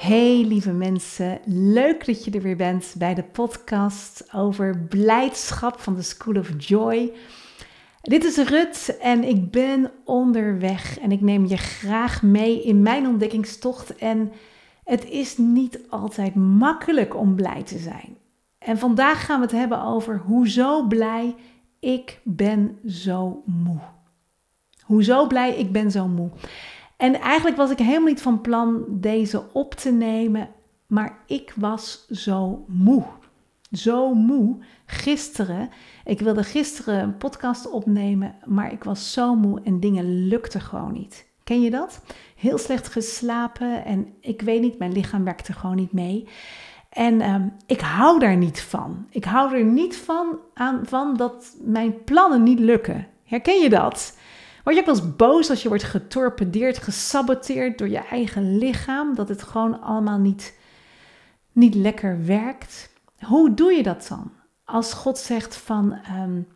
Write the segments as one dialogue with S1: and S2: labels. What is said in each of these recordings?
S1: Hey lieve mensen, leuk dat je er weer bent bij de podcast over blijdschap van de School of Joy. Dit is Rut en ik ben onderweg en ik neem je graag mee in mijn ontdekkingstocht. En het is niet altijd makkelijk om blij te zijn. En vandaag gaan we het hebben over hoezo blij ik ben zo moe. Hoezo blij ik ben zo moe. En eigenlijk was ik helemaal niet van plan deze op te nemen, maar ik was zo moe. Zo moe. Gisteren, ik wilde gisteren een podcast opnemen, maar ik was zo moe en dingen lukten gewoon niet. Ken je dat? Heel slecht geslapen en ik weet niet, mijn lichaam werkte gewoon niet mee. En ehm, ik hou daar niet van. Ik hou er niet van, aan, van dat mijn plannen niet lukken. Herken je dat? Word je ook wel eens boos als je wordt getorpedeerd, gesaboteerd door je eigen lichaam, dat het gewoon allemaal niet, niet lekker werkt? Hoe doe je dat dan? Als God zegt van um,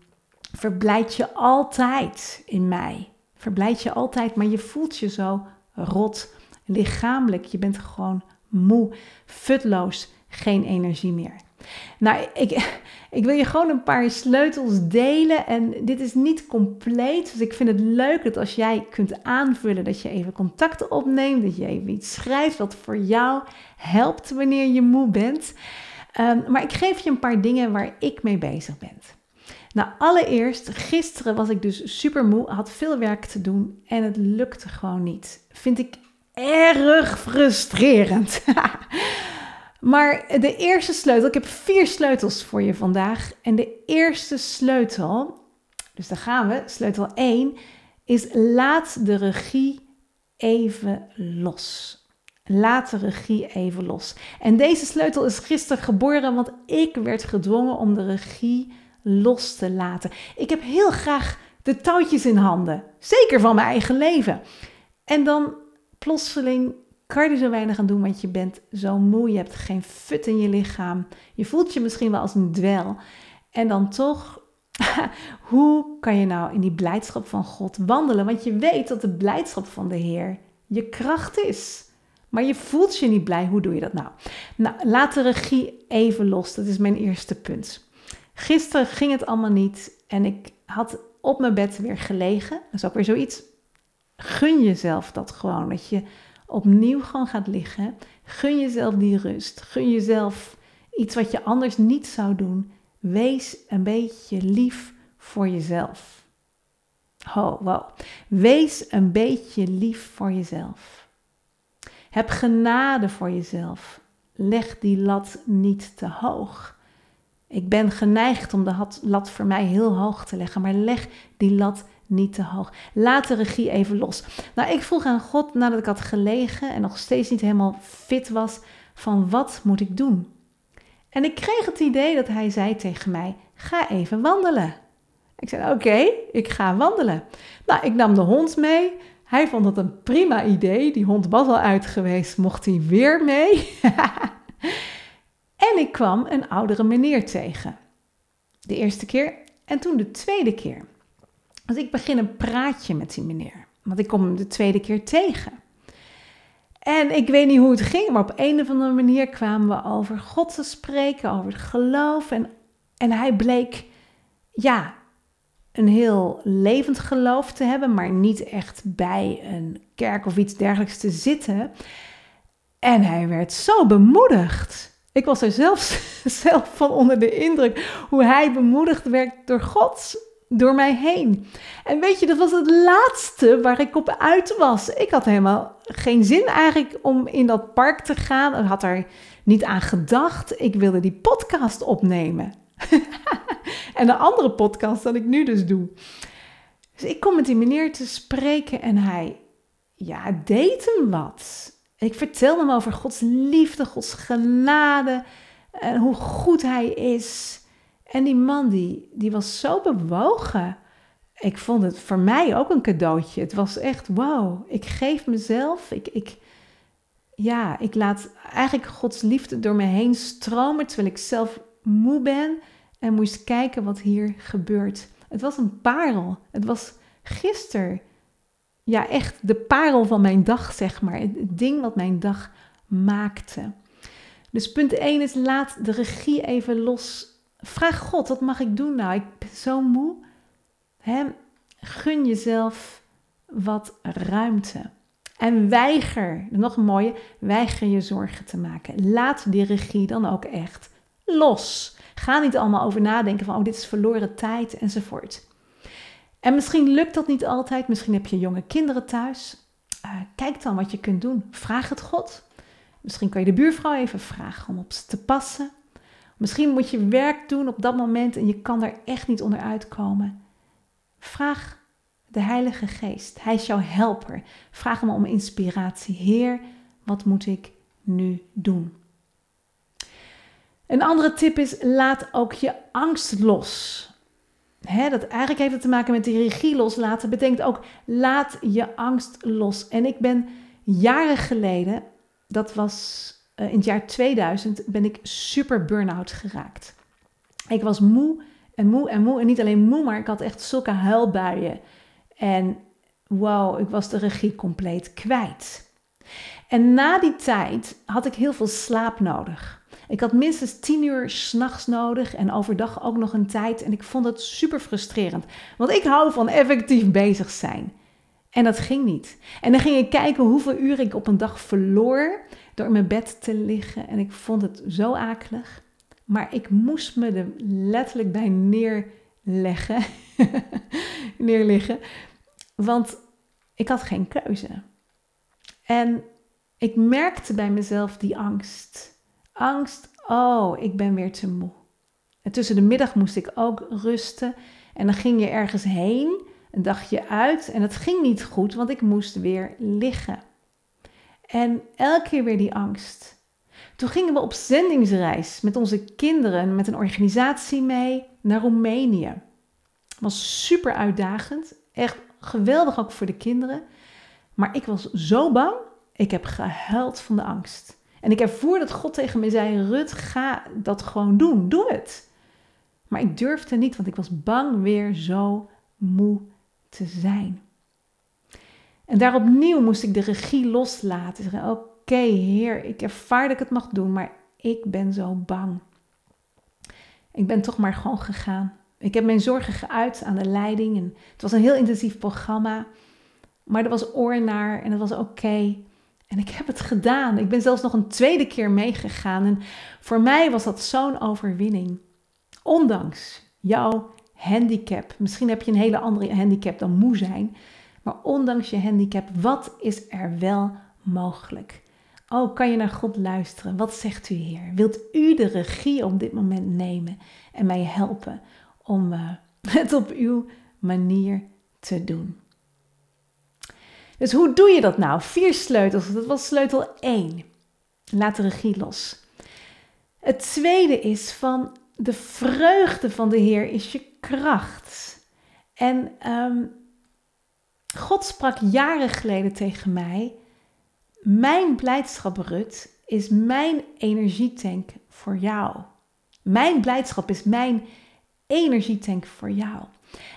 S1: verblijd je altijd in mij. Verblijd je altijd, maar je voelt je zo rot, lichamelijk. Je bent gewoon moe, futloos, geen energie meer. Nou, ik, ik wil je gewoon een paar sleutels delen. En dit is niet compleet. Dus ik vind het leuk dat als jij kunt aanvullen, dat je even contact opneemt. Dat je even iets schrijft wat voor jou helpt wanneer je moe bent. Um, maar ik geef je een paar dingen waar ik mee bezig ben. Nou, allereerst, gisteren was ik dus super moe, had veel werk te doen en het lukte gewoon niet. Vind ik erg frustrerend. Maar de eerste sleutel, ik heb vier sleutels voor je vandaag. En de eerste sleutel, dus daar gaan we, sleutel 1, is laat de regie even los. Laat de regie even los. En deze sleutel is gisteren geboren, want ik werd gedwongen om de regie los te laten. Ik heb heel graag de touwtjes in handen, zeker van mijn eigen leven. En dan plotseling kan je er zo weinig aan doen, want je bent zo moe, je hebt geen fut in je lichaam. Je voelt je misschien wel als een dwel. En dan toch, hoe kan je nou in die blijdschap van God wandelen? Want je weet dat de blijdschap van de Heer je kracht is. Maar je voelt je niet blij. Hoe doe je dat nou? Nou, laat de regie even los. Dat is mijn eerste punt. Gisteren ging het allemaal niet en ik had op mijn bed weer gelegen. Dat is ook weer zoiets. Gun jezelf dat gewoon. Dat je opnieuw gewoon gaat liggen. Gun jezelf die rust. Gun jezelf iets wat je anders niet zou doen. Wees een beetje lief voor jezelf. Oh, wow. Wees een beetje lief voor jezelf. Heb genade voor jezelf. Leg die lat niet te hoog. Ik ben geneigd om de lat voor mij heel hoog te leggen, maar leg die lat niet te hoog. Laat de regie even los. Nou, ik vroeg aan God nadat ik had gelegen en nog steeds niet helemaal fit was, van wat moet ik doen? En ik kreeg het idee dat hij zei tegen mij, ga even wandelen. Ik zei, oké, ik ga wandelen. Nou, ik nam de hond mee. Hij vond het een prima idee. Die hond was al uit geweest, mocht hij weer mee. en ik kwam een oudere meneer tegen. De eerste keer en toen de tweede keer. Dus ik begin een praatje met die meneer. Want ik kom hem de tweede keer tegen. En ik weet niet hoe het ging, maar op een of andere manier kwamen we over God te spreken, over het geloof. En, en hij bleek, ja, een heel levend geloof te hebben, maar niet echt bij een kerk of iets dergelijks te zitten. En hij werd zo bemoedigd. Ik was er zelfs zelf van onder de indruk hoe hij bemoedigd werd door God door mij heen. En weet je, dat was het laatste waar ik op uit was. Ik had helemaal geen zin eigenlijk om in dat park te gaan. Ik had er niet aan gedacht. Ik wilde die podcast opnemen. en de andere podcast dat ik nu dus doe. Dus ik kom met die meneer te spreken en hij, ja, deed hem wat. Ik vertelde hem over Gods liefde, Gods genade. En hoe goed hij is. En die man die, die was zo bewogen. Ik vond het voor mij ook een cadeautje. Het was echt wow. Ik geef mezelf. Ik, ik, ja, ik laat eigenlijk Gods liefde door me heen stromen terwijl ik zelf moe ben en moest kijken wat hier gebeurt. Het was een parel. Het was gisteren. Ja, echt de parel van mijn dag, zeg maar. Het ding wat mijn dag maakte. Dus punt 1 is laat de regie even los. Vraag God, wat mag ik doen nou? Ik ben zo moe. Gun jezelf wat ruimte. En weiger, nog een mooie, weiger je zorgen te maken. Laat die regie dan ook echt los. Ga niet allemaal over nadenken van, oh, dit is verloren tijd enzovoort. En misschien lukt dat niet altijd. Misschien heb je jonge kinderen thuis. Uh, kijk dan wat je kunt doen. Vraag het God. Misschien kan je de buurvrouw even vragen om op ze te passen. Misschien moet je werk doen op dat moment en je kan er echt niet onderuit komen. Vraag de Heilige Geest. Hij is jouw helper. Vraag hem om inspiratie. Heer, wat moet ik nu doen? Een andere tip is: laat ook je angst los. dat eigenlijk heeft het te maken met die regie loslaten. Betekent ook: laat je angst los. En ik ben jaren geleden, dat was uh, in het jaar 2000, ben ik super burn-out geraakt. Ik was moe en moe en moe. En niet alleen moe, maar ik had echt zulke huilbuien. En wow, ik was de regie compleet kwijt. En na die tijd had ik heel veel slaap nodig. Ik had minstens 10 uur s'nachts nodig en overdag ook nog een tijd. En ik vond het super frustrerend. Want ik hou van effectief bezig zijn. En dat ging niet. En dan ging ik kijken hoeveel uur ik op een dag verloor door in mijn bed te liggen. En ik vond het zo akelig. Maar ik moest me er letterlijk bij neerleggen. neerliggen. Want ik had geen keuze. En ik merkte bij mezelf die angst. Angst, oh, ik ben weer te moe. En tussen de middag moest ik ook rusten. En dan ging je ergens heen, een dagje uit. En het ging niet goed, want ik moest weer liggen. En elke keer weer die angst. Toen gingen we op zendingsreis met onze kinderen, met een organisatie mee, naar Roemenië. Was super uitdagend. Echt geweldig ook voor de kinderen. Maar ik was zo bang. Ik heb gehuild van de angst. En ik ervoer dat God tegen me zei: Rut, ga dat gewoon doen. Doe het. Maar ik durfde niet, want ik was bang weer zo moe te zijn. En daar opnieuw moest ik de regie loslaten. Oké, Heer, ik ervaar dat ik het mag doen, maar ik ben zo bang. Ik ben toch maar gewoon gegaan. Ik heb mijn zorgen geuit aan de leiding. En het was een heel intensief programma. Maar er was oor naar en het was oké. En ik heb het gedaan. Ik ben zelfs nog een tweede keer meegegaan. En voor mij was dat zo'n overwinning. Ondanks jouw handicap. Misschien heb je een hele andere handicap dan moe zijn. Maar ondanks je handicap, wat is er wel mogelijk? Oh, kan je naar God luisteren? Wat zegt u, Heer? Wilt u de regie op dit moment nemen en mij helpen om uh, het op uw manier te doen? Dus hoe doe je dat nou? Vier sleutels. Dat was sleutel 1. Laat de regie los. Het tweede is van de vreugde van de Heer is je kracht. En um, God sprak jaren geleden tegen mij: Mijn blijdschap, Rut, is mijn energietank voor jou. Mijn blijdschap is mijn energietank voor jou.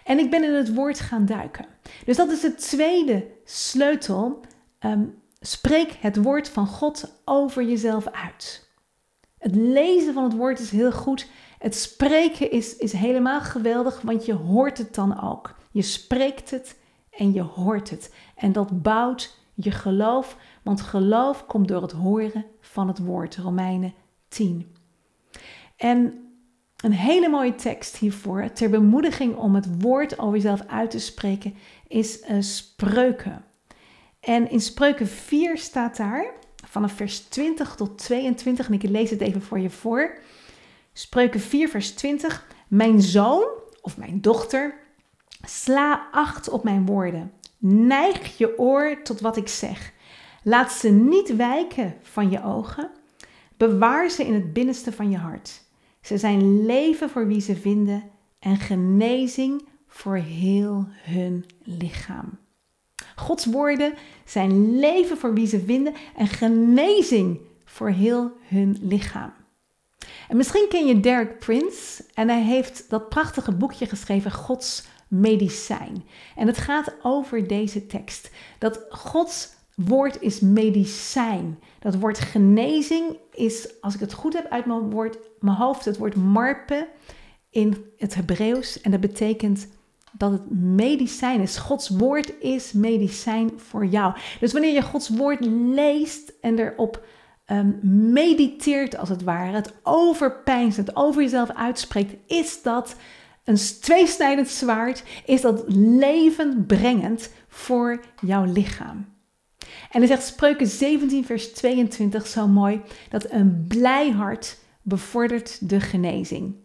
S1: En ik ben in het woord gaan duiken. Dus dat is de tweede sleutel. Ehm, spreek het woord van God over jezelf uit. Het lezen van het woord is heel goed. Het spreken is, is helemaal geweldig, want je hoort het dan ook. Je spreekt het en je hoort het. En dat bouwt je geloof, want geloof komt door het horen van het woord. Romeinen 10. En een hele mooie tekst hiervoor, ter bemoediging om het woord over jezelf uit te spreken, is uh, Spreuken. En in Spreuken 4 staat daar, vanaf vers 20 tot 22, en ik lees het even voor je voor. Spreuken 4, vers 20. Mijn zoon of mijn dochter, sla acht op mijn woorden. Neig je oor tot wat ik zeg. Laat ze niet wijken van je ogen. Bewaar ze in het binnenste van je hart. Ze zijn leven voor wie ze vinden en genezing voor heel hun lichaam. Gods woorden zijn leven voor wie ze vinden en genezing voor heel hun lichaam. En misschien ken je Derek Prince en hij heeft dat prachtige boekje geschreven, Gods medicijn. En het gaat over deze tekst. Dat Gods woord is medicijn. Dat woord genezing is, als ik het goed heb uit mijn, woord, mijn hoofd, het woord marpe in het Hebreeuws. En dat betekent dat het medicijn is. Gods woord is medicijn voor jou. Dus wanneer je Gods woord leest en erop um, mediteert, als het ware, het overpijnst, het over jezelf uitspreekt, is dat een tweesnijdend zwaard, is dat levendbrengend voor jouw lichaam. En er zegt Spreuken 17, vers 22 zo mooi, dat een blij hart bevordert de genezing,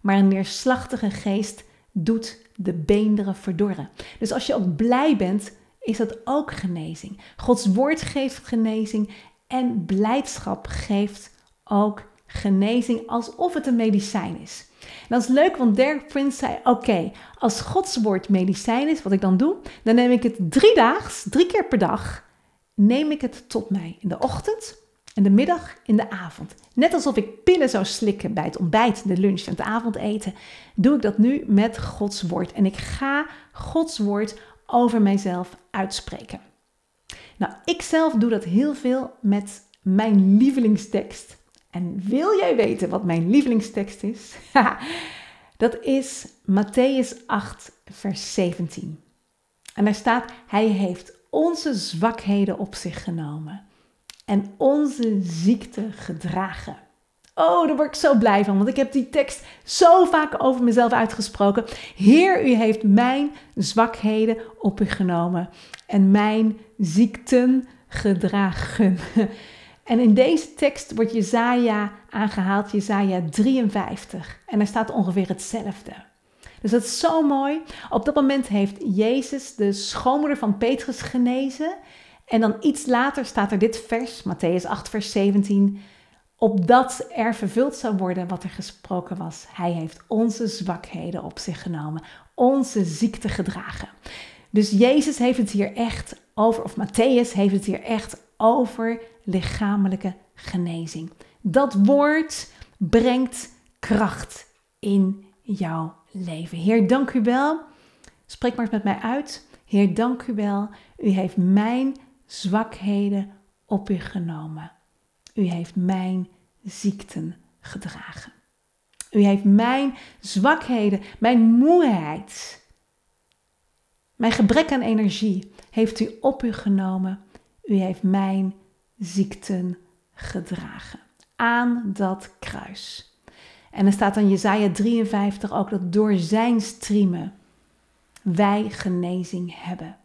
S1: maar een neerslachtige geest doet de beenderen verdorren. Dus als je ook blij bent, is dat ook genezing. Gods woord geeft genezing en blijdschap geeft ook genezing alsof het een medicijn is. Dat is leuk, want Derek Prince zei: Oké, als Gods woord medicijn is, wat ik dan doe, dan neem ik het drie daags, drie keer per dag, neem ik het tot mij. In de ochtend, in de middag, in de avond. Net alsof ik pillen zou slikken bij het ontbijt, de lunch en het avondeten, doe ik dat nu met Gods woord. En ik ga Gods woord over mijzelf uitspreken. Nou, ik zelf doe dat heel veel met mijn lievelingstekst. En wil jij weten wat mijn lievelingstekst is? dat is Matthäus 8, vers 17. En daar staat: Hij heeft onze zwakheden op zich genomen en onze ziekte gedragen. Oh, daar word ik zo blij van, want ik heb die tekst zo vaak over mezelf uitgesproken. Heer, u heeft mijn zwakheden op u genomen en mijn ziekten gedragen. En in deze tekst wordt Jezaja aangehaald, Jezaja 53. En daar staat ongeveer hetzelfde. Dus dat is zo mooi. Op dat moment heeft Jezus de schoonmoeder van Petrus genezen. En dan iets later staat er dit vers, Matthäus 8, vers 17. Opdat er vervuld zou worden wat er gesproken was. Hij heeft onze zwakheden op zich genomen, onze ziekte gedragen. Dus Jezus heeft het hier echt over, of Matthäus heeft het hier echt over lichamelijke genezing. Dat woord brengt kracht in jouw leven. Heer, dank u wel. Spreek maar eens met mij uit. Heer, dank u wel. U heeft mijn zwakheden op u genomen. U heeft mijn ziekten gedragen. U heeft mijn zwakheden, mijn moeheid, mijn gebrek aan energie, heeft u op u genomen. U heeft mijn ziekten gedragen. Aan dat kruis. En er staat dan Jezaja 53 ook dat door zijn striemen wij genezing hebben.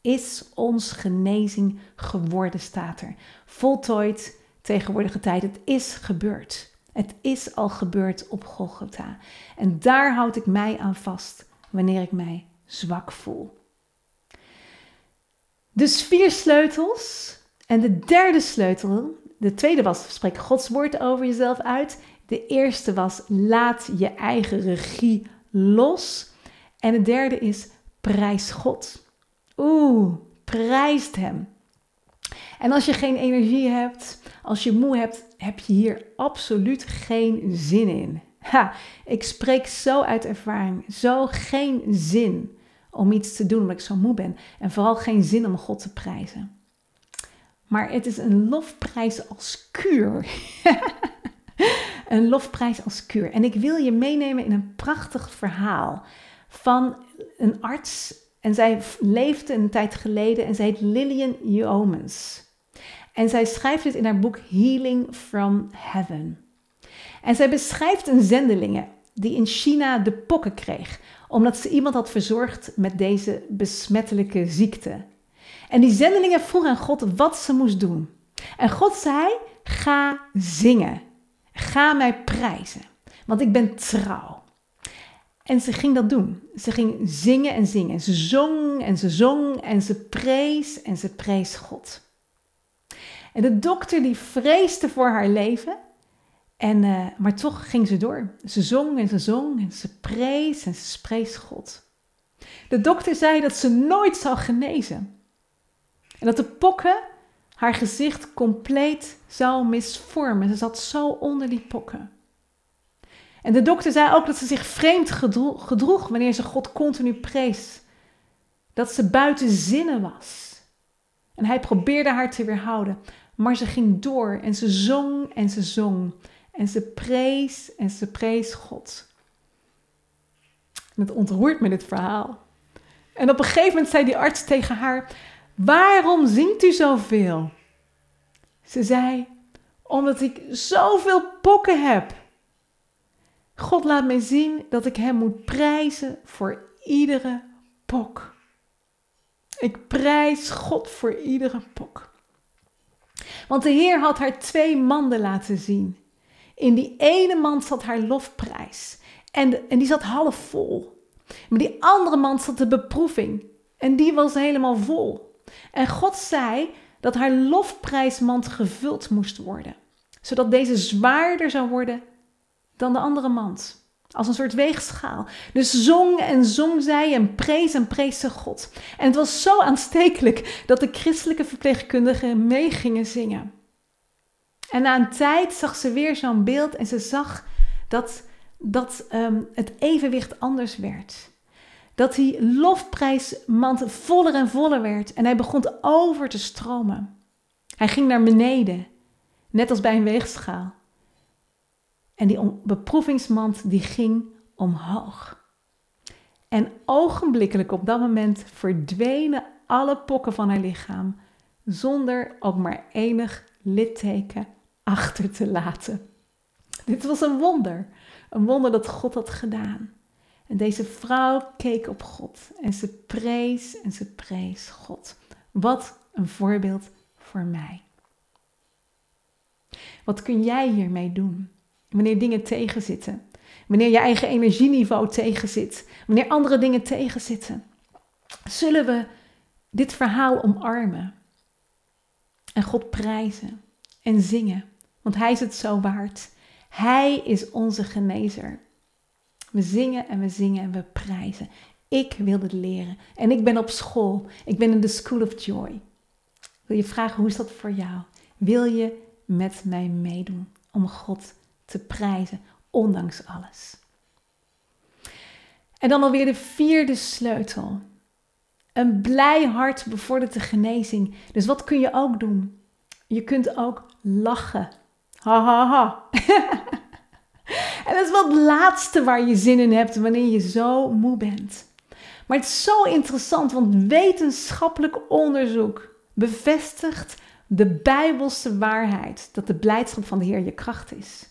S1: Is ons genezing geworden, staat er. Voltooid tegenwoordige tijd. Het is gebeurd. Het is al gebeurd op Golgotha. En daar houd ik mij aan vast wanneer ik mij zwak voel. Dus vier sleutels. En de derde sleutel, de tweede was spreek Gods woord over jezelf uit. De eerste was laat je eigen regie los. En de derde is prijs God. Oeh, prijst Hem. En als je geen energie hebt, als je moe hebt, heb je hier absoluut geen zin in. Ha, ik spreek zo uit ervaring, zo geen zin om iets te doen omdat ik zo moe ben. En vooral geen zin om God te prijzen. Maar het is een lofprijs als kuur. een lofprijs als kuur. En ik wil je meenemen in een prachtig verhaal van een arts. En zij leefde een tijd geleden en zij heet Lillian Yeomans. En zij schrijft het in haar boek Healing from Heaven. En zij beschrijft een zendelinge die in China de pokken kreeg, omdat ze iemand had verzorgd met deze besmettelijke ziekte. En die zendelingen vroeg aan God wat ze moest doen. En God zei: Ga zingen. Ga mij prijzen, want ik ben trouw. En ze ging dat doen. Ze ging zingen en zingen. Ze zong en ze zong en ze prees en ze prees God. En de dokter die vreesde voor haar leven, En, uh, maar toch ging ze door. Ze zong en ze zong en ze prees en ze prees God. De dokter zei dat ze nooit zou genezen. En dat de pokken haar gezicht compleet zou misvormen. Ze zat zo onder die pokken. En de dokter zei ook dat ze zich vreemd gedroeg wanneer ze God continu prees. Dat ze buiten zinnen was. En hij probeerde haar te weerhouden. Maar ze ging door en ze zong en ze zong. En ze prees en ze prees God. Het ontroert me dit verhaal. En op een gegeven moment zei die arts tegen haar: Waarom zingt u zoveel? Ze zei: Omdat ik zoveel pokken heb. God laat mij zien dat ik Hem moet prijzen voor iedere pok. Ik prijs God voor iedere pok. Want de Heer had haar twee manden laten zien. In die ene mand zat haar lofprijs. En, die zat half vol. Maar die andere mand zat de beproeving. En die was helemaal vol. En God zei dat haar lofprijsmand gevuld moest worden. Zodat deze zwaarder zou worden dan de andere mand. Als een soort weegschaal. Dus zong en zong zij en prees en prees ze God. En het was zo aanstekelijk dat de christelijke verpleegkundigen mee gingen zingen. En na een tijd zag ze weer zo'n beeld en ze zag dat, dat um, het evenwicht anders werd. Dat die lofprijsmand voller en voller werd en hij begon over te stromen. Hij ging naar beneden, net als bij een weegschaal. En die beproevingsmand die ging omhoog. En ogenblikkelijk op dat moment verdwenen alle pokken van haar lichaam, zonder ook maar enig litteken achter te laten. Dit was een wonder, een wonder dat God had gedaan. En deze vrouw keek op God en ze prees en ze prees God. Wat een voorbeeld voor mij. Wat kun jij hiermee doen? Wanneer dingen tegenzitten. Wanneer je eigen energieniveau tegenzit. Wanneer andere dingen tegenzitten. Zullen we dit verhaal omarmen. En God prijzen. En zingen. Want Hij is het zo waard. Hij is onze genezer. We zingen en we zingen en we prijzen. Ik wil het leren. En ik ben op school. Ik ben in de School of Joy. Wil je vragen hoe is dat voor jou? Wil je met mij meedoen om God te prijzen, ondanks alles. En dan alweer de vierde sleutel. Een blij hart bevordert de genezing. Dus wat kun je ook doen? Je kunt ook lachen. Ha ha ha. Dat is wel het laatste waar je zin in hebt wanneer je zo moe bent. Maar het is zo interessant, want wetenschappelijk onderzoek bevestigt de bijbelse waarheid dat de blijdschap van de Heer je kracht is.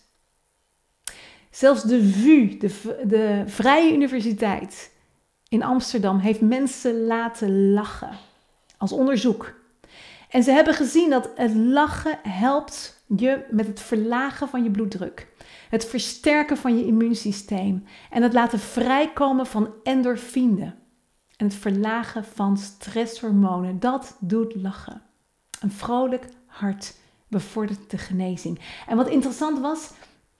S1: Zelfs de VU, de, de Vrije Universiteit in Amsterdam, heeft mensen laten lachen als onderzoek. En ze hebben gezien dat het lachen helpt je met het verlagen van je bloeddruk, het versterken van je immuunsysteem en het laten vrijkomen van endorfine en het verlagen van stresshormonen. Dat doet lachen. Een vrolijk hart bevordert de genezing. En wat interessant was,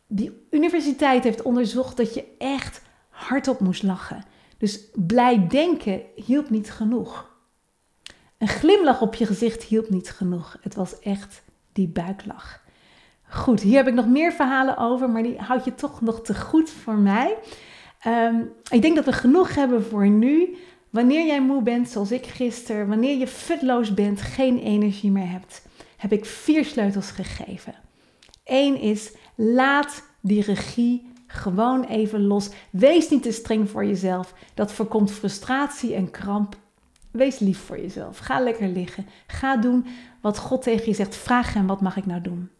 S1: die universiteit heeft onderzocht dat je echt hardop moest lachen. Dus blij denken hielp niet genoeg. Een glimlach op je gezicht hielp niet genoeg. Het was echt die buiklach. Goed, hier heb ik nog meer verhalen over, maar die houd je toch nog te goed voor mij. Ehm, ik denk dat we genoeg hebben voor nu. Wanneer jij moe bent, zoals ik gisteren, wanneer je futloos bent, geen energie meer hebt, heb ik vier sleutels gegeven. Eén is Laat die regie gewoon even los. Wees niet te streng voor jezelf. Dat voorkomt frustratie en kramp. Wees lief voor jezelf. Ga lekker liggen. Ga doen wat God tegen je zegt. Vraag hem: wat mag ik nou doen?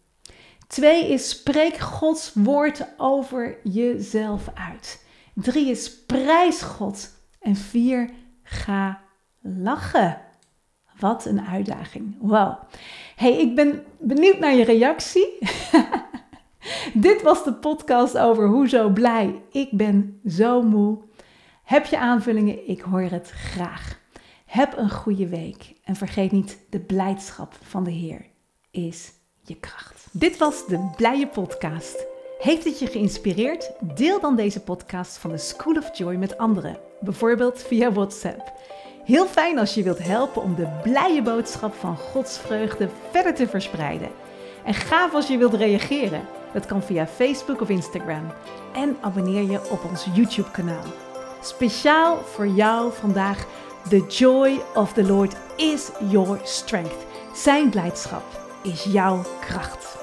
S1: Twee is spreek Gods woord over jezelf uit. Drie is prijs God. En vier, ga lachen. Wat een uitdaging. Wow. Hey, ik ben benieuwd naar je reactie. Dit was de podcast over hoe zo blij. Ik ben zo moe. Heb je aanvullingen? Ik hoor het graag. Heb een goede week en vergeet niet, de blijdschap van de Heer is je kracht. Dit was de Blije Podcast. Heeft het je geïnspireerd? Deel dan deze podcast van de School of Joy met anderen, bijvoorbeeld via WhatsApp. Heel fijn als je wilt helpen om de blije boodschap van Gods vreugde verder te verspreiden. En gaaf als je wilt reageren. Dat kan via Facebook of Instagram. En abonneer je op ons YouTube-kanaal. Speciaal voor jou vandaag. The joy of the Lord is your strength. Zijn blijdschap is jouw kracht.